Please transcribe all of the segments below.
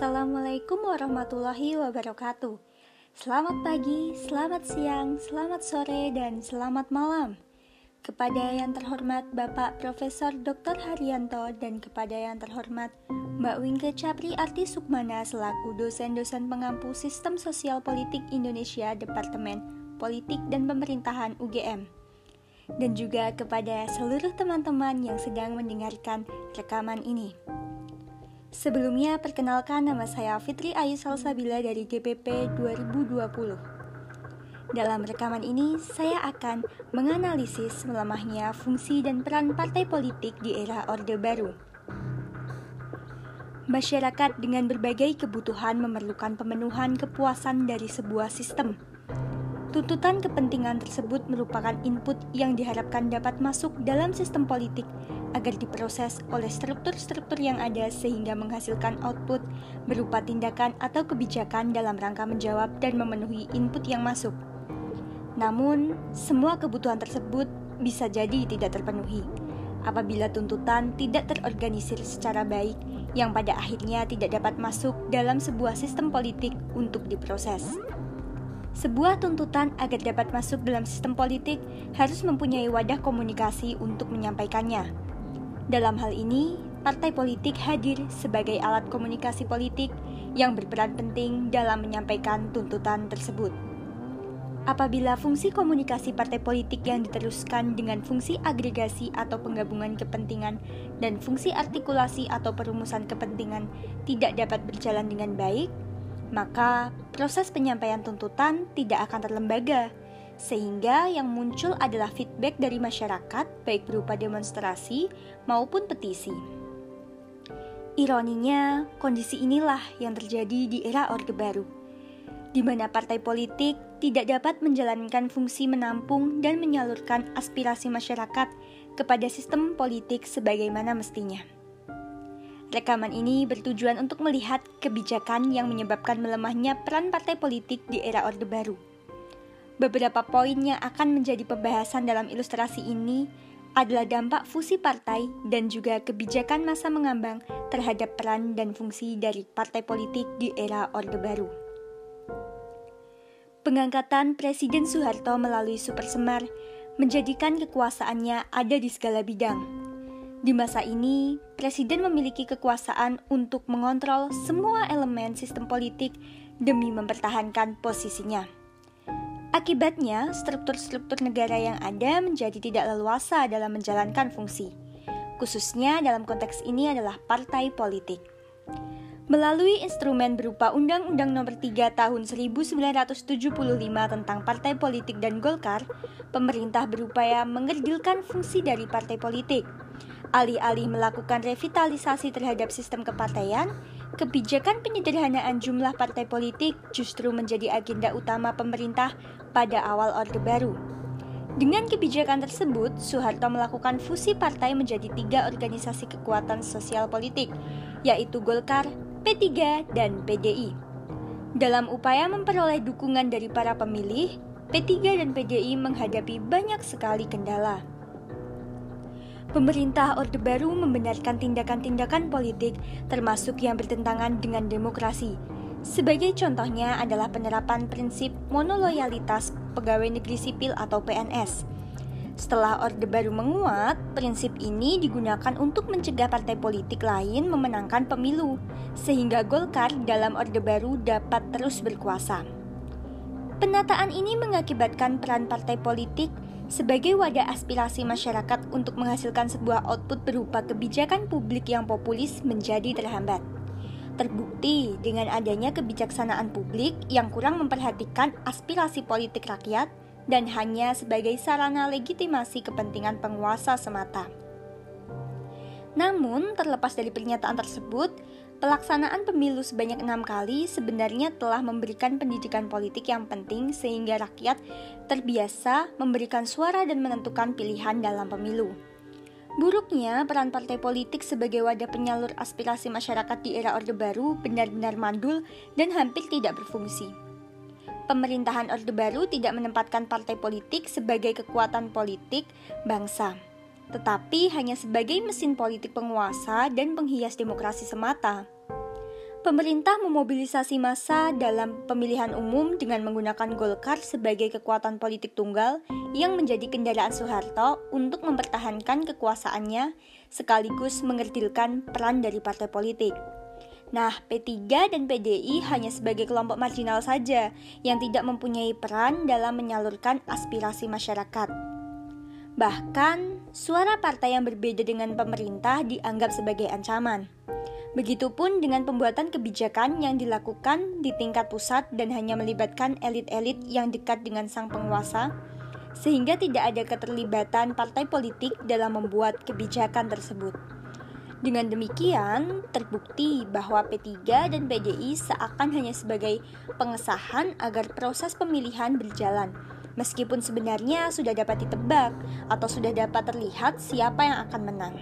Assalamualaikum warahmatullahi wabarakatuh. Selamat pagi, selamat siang, selamat sore, dan selamat malam. Kepada yang terhormat Bapak Profesor Dr. Haryanto dan kepada yang terhormat Mbak Wingke Capri Arti Sukmana selaku dosen-dosen pengampu Sistem Sosial Politik Indonesia Departemen Politik dan Pemerintahan UGM. Dan juga kepada seluruh teman-teman yang sedang mendengarkan rekaman ini. Sebelumnya, perkenalkan nama saya Fitri Ayu Salsabila dari DPP 2020. Dalam rekaman ini, saya akan menganalisis melemahnya fungsi dan peran partai politik di era Orde Baru. Masyarakat dengan berbagai kebutuhan memerlukan pemenuhan kepuasan dari sebuah sistem. Tuntutan kepentingan tersebut merupakan input yang diharapkan dapat masuk dalam sistem politik agar diproses oleh struktur-struktur yang ada sehingga menghasilkan output berupa tindakan atau kebijakan dalam rangka menjawab dan memenuhi input yang masuk. Namun, semua kebutuhan tersebut bisa jadi tidak terpenuhi apabila tuntutan tidak terorganisir secara baik yang pada akhirnya tidak dapat masuk dalam sebuah sistem politik untuk diproses. Sebuah tuntutan agar dapat masuk dalam sistem politik harus mempunyai wadah komunikasi untuk menyampaikannya. Dalam hal ini, partai politik hadir sebagai alat komunikasi politik yang berperan penting dalam menyampaikan tuntutan tersebut. Apabila fungsi komunikasi partai politik yang diteruskan dengan fungsi agregasi atau penggabungan kepentingan dan fungsi artikulasi atau perumusan kepentingan tidak dapat berjalan dengan baik, maka proses penyampaian tuntutan tidak akan terlembaga, sehingga yang muncul adalah feedback dari masyarakat, baik berupa demonstrasi maupun petisi. Ironinya, kondisi inilah yang terjadi di era Orde Baru, di mana partai politik tidak dapat menjalankan fungsi menampung dan menyalurkan aspirasi masyarakat kepada sistem politik sebagaimana mestinya. Rekaman ini bertujuan untuk melihat kebijakan yang menyebabkan melemahnya peran partai politik di era Orde Baru. Beberapa poin yang akan menjadi pembahasan dalam ilustrasi ini adalah dampak fusi partai dan juga kebijakan masa mengambang terhadap peran dan fungsi dari partai politik di era Orde Baru. Pengangkatan Presiden Soeharto melalui Super Semar menjadikan kekuasaannya ada di segala bidang, di masa ini, presiden memiliki kekuasaan untuk mengontrol semua elemen sistem politik demi mempertahankan posisinya. Akibatnya, struktur-struktur negara yang ada menjadi tidak leluasa dalam menjalankan fungsi. Khususnya dalam konteks ini adalah partai politik. Melalui instrumen berupa Undang-Undang Nomor 3 Tahun 1975 tentang Partai Politik dan Golkar, pemerintah berupaya mengerdilkan fungsi dari partai politik Alih-alih melakukan revitalisasi terhadap sistem kepartaian, kebijakan penyederhanaan jumlah partai politik justru menjadi agenda utama pemerintah pada awal Orde Baru. Dengan kebijakan tersebut, Soeharto melakukan fusi partai menjadi tiga organisasi kekuatan sosial politik, yaitu Golkar, P3, dan PDI. Dalam upaya memperoleh dukungan dari para pemilih, P3 dan PDI menghadapi banyak sekali kendala. Pemerintah Orde Baru membenarkan tindakan-tindakan politik termasuk yang bertentangan dengan demokrasi. Sebagai contohnya adalah penerapan prinsip monoloyalitas pegawai negeri sipil atau PNS. Setelah Orde Baru menguat, prinsip ini digunakan untuk mencegah partai politik lain memenangkan pemilu, sehingga Golkar dalam Orde Baru dapat terus berkuasa. Penataan ini mengakibatkan peran partai politik sebagai wadah aspirasi masyarakat untuk menghasilkan sebuah output berupa kebijakan publik yang populis menjadi terhambat. Terbukti dengan adanya kebijaksanaan publik yang kurang memperhatikan aspirasi politik rakyat dan hanya sebagai sarana legitimasi kepentingan penguasa semata. Namun, terlepas dari pernyataan tersebut, Pelaksanaan pemilu sebanyak enam kali sebenarnya telah memberikan pendidikan politik yang penting sehingga rakyat terbiasa memberikan suara dan menentukan pilihan dalam pemilu. Buruknya, peran partai politik sebagai wadah penyalur aspirasi masyarakat di era Orde Baru benar-benar mandul dan hampir tidak berfungsi. Pemerintahan Orde Baru tidak menempatkan partai politik sebagai kekuatan politik bangsa tetapi hanya sebagai mesin politik penguasa dan penghias demokrasi semata. Pemerintah memobilisasi massa dalam pemilihan umum dengan menggunakan Golkar sebagai kekuatan politik tunggal yang menjadi kendaraan Soeharto untuk mempertahankan kekuasaannya sekaligus mengerdilkan peran dari partai politik. Nah, P3 dan PDI hanya sebagai kelompok marginal saja yang tidak mempunyai peran dalam menyalurkan aspirasi masyarakat. Bahkan, suara partai yang berbeda dengan pemerintah dianggap sebagai ancaman. Begitupun dengan pembuatan kebijakan yang dilakukan di tingkat pusat dan hanya melibatkan elit-elit yang dekat dengan sang penguasa, sehingga tidak ada keterlibatan partai politik dalam membuat kebijakan tersebut. Dengan demikian, terbukti bahwa P3 dan PDI seakan hanya sebagai pengesahan agar proses pemilihan berjalan, meskipun sebenarnya sudah dapat ditebak atau sudah dapat terlihat siapa yang akan menang.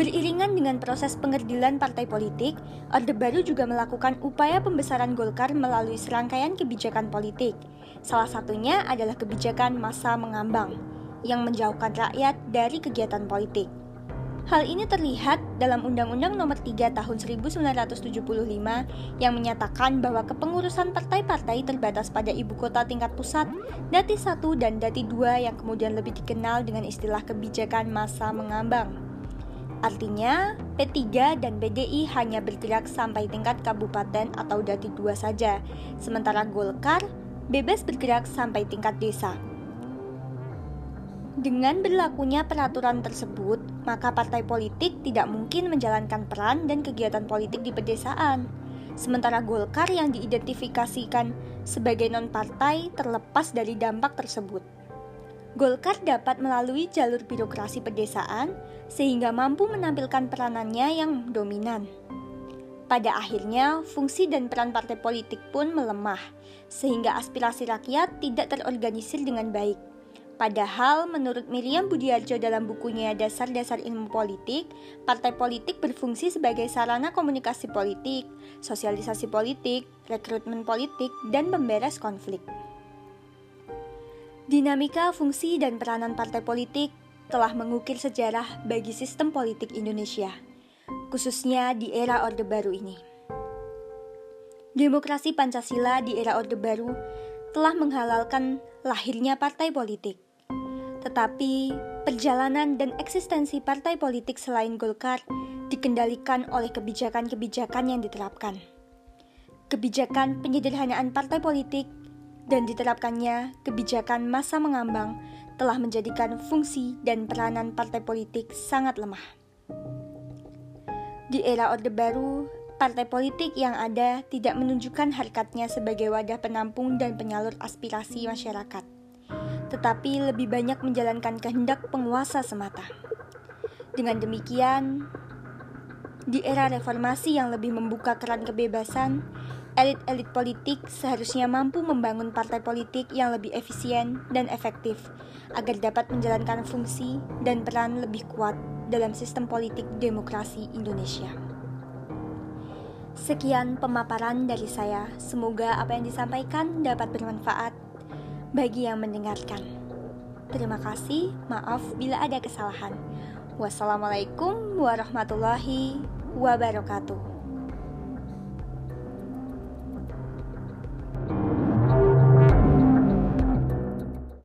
Beriringan dengan proses pengerdilan partai politik, Orde Baru juga melakukan upaya pembesaran Golkar melalui serangkaian kebijakan politik. Salah satunya adalah kebijakan masa mengambang, yang menjauhkan rakyat dari kegiatan politik. Hal ini terlihat dalam Undang-Undang Nomor 3 Tahun 1975 yang menyatakan bahwa kepengurusan partai-partai terbatas pada ibu kota tingkat pusat, Dati 1 dan Dati 2 yang kemudian lebih dikenal dengan istilah kebijakan masa mengambang. Artinya, P3 dan PDI hanya bergerak sampai tingkat kabupaten atau dati 2 saja, sementara Golkar bebas bergerak sampai tingkat desa. Dengan berlakunya peraturan tersebut, maka partai politik tidak mungkin menjalankan peran dan kegiatan politik di pedesaan. Sementara Golkar yang diidentifikasikan sebagai non-partai terlepas dari dampak tersebut. Golkar dapat melalui jalur birokrasi pedesaan sehingga mampu menampilkan peranannya yang dominan. Pada akhirnya, fungsi dan peran partai politik pun melemah, sehingga aspirasi rakyat tidak terorganisir dengan baik. Padahal, menurut Miriam Budiarjo dalam bukunya Dasar-Dasar Ilmu Politik, partai politik berfungsi sebagai sarana komunikasi politik, sosialisasi politik, rekrutmen politik, dan pemberes konflik. Dinamika fungsi dan peranan partai politik telah mengukir sejarah bagi sistem politik Indonesia, khususnya di era Orde Baru ini. Demokrasi Pancasila di era Orde Baru telah menghalalkan lahirnya partai politik. Tetapi perjalanan dan eksistensi partai politik selain Golkar dikendalikan oleh kebijakan-kebijakan yang diterapkan. Kebijakan penyederhanaan partai politik dan diterapkannya kebijakan masa mengambang telah menjadikan fungsi dan peranan partai politik sangat lemah. Di era Orde Baru, partai politik yang ada tidak menunjukkan harkatnya sebagai wadah penampung dan penyalur aspirasi masyarakat, tetapi lebih banyak menjalankan kehendak penguasa semata. Dengan demikian, di era reformasi yang lebih membuka keran kebebasan, elit-elit politik seharusnya mampu membangun partai politik yang lebih efisien dan efektif agar dapat menjalankan fungsi dan peran lebih kuat dalam sistem politik demokrasi Indonesia. Sekian pemaparan dari saya. Semoga apa yang disampaikan dapat bermanfaat bagi yang mendengarkan. Terima kasih, maaf bila ada kesalahan. Wassalamualaikum warahmatullahi wabarakatuh.